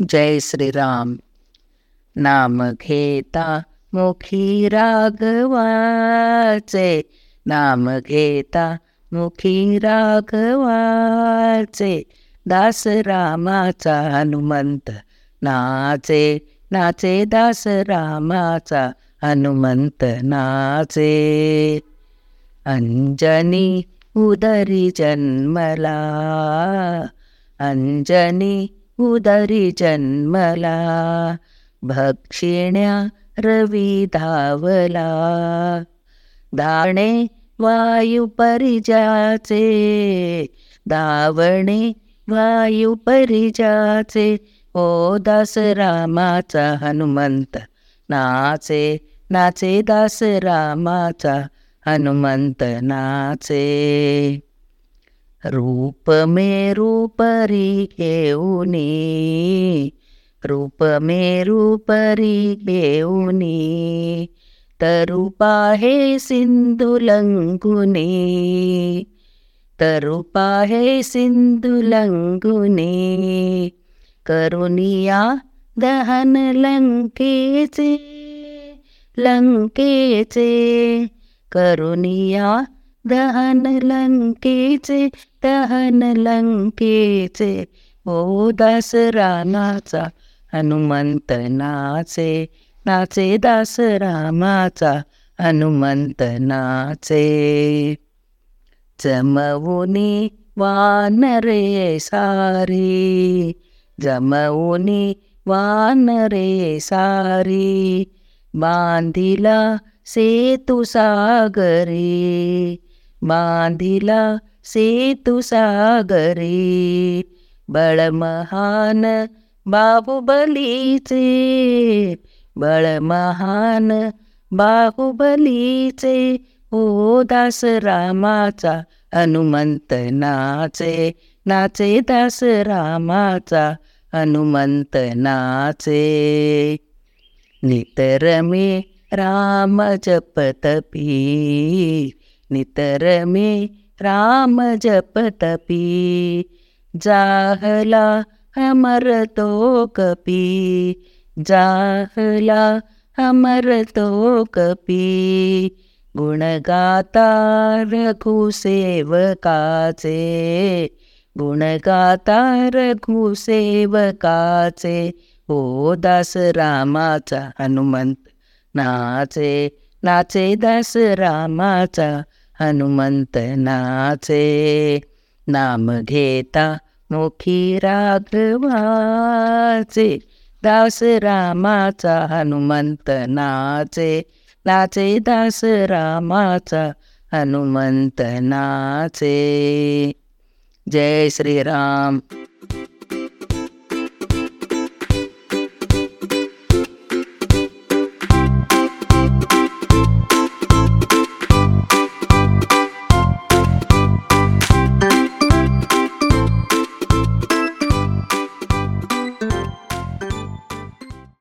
जय श्रीराम। नाम घेता मुखी राघवाचे। नाम घेता मुखी राघवाचे। दास रामाचा हनुमंत नाचे। नाचे दास रामाचा हनुमंत नाचे। अंजनी उदरी जन्मला। अंजनी उदरी जन्मला भक्षिण्या रवी धावला. दाणे वायू परिजाचे दावणे वायू परिजाचे ओ दास रामाचा हनुमंत. नाचे नाचे दास रामाचा हनुमंत नाचे. रूप मे रूपरी घेऊनी रूप मे रूपरी घेऊनी तरुपा हे सिंधु लंघुनी तरुपा हे सिंधु लंगुनी करुनिया दहन लंकेचे लंकेचे करुनिया दहन लंकेचे दहन लंकेचे. ओ दास रामाचा हनुमंत नाचे. नाचे दास रामाचा हनुमंत नाचे. जमवुनी वानरे सारी. जमवुनी वानरे सारी. बांधिला सेतु सागरी. बांधिला सेतु बळ बळमहान बाहुबलीचे बळमहान बाहुबलीचे ओ दास रामाचा हनुमंत नाचे नाचे दास रामाचा हनुमंत नाचे नितरमे राम जपतपी नितर मे राम जपतपी जाहला हमर तो कपी जाहला हमर तो कपी गुणगाता रघुसेवकाचे गुणगाता रघुसेवकाचे हो दास रामाचा हनुमंत नाचे नाचे दास रामाचा हनुमंत नाचे नाम घेता मुखी राघवाचे दास रामाचा हनुमंत नाचे नाचे दास रामाचा हनुमंत नाचे. जय श्रीराम.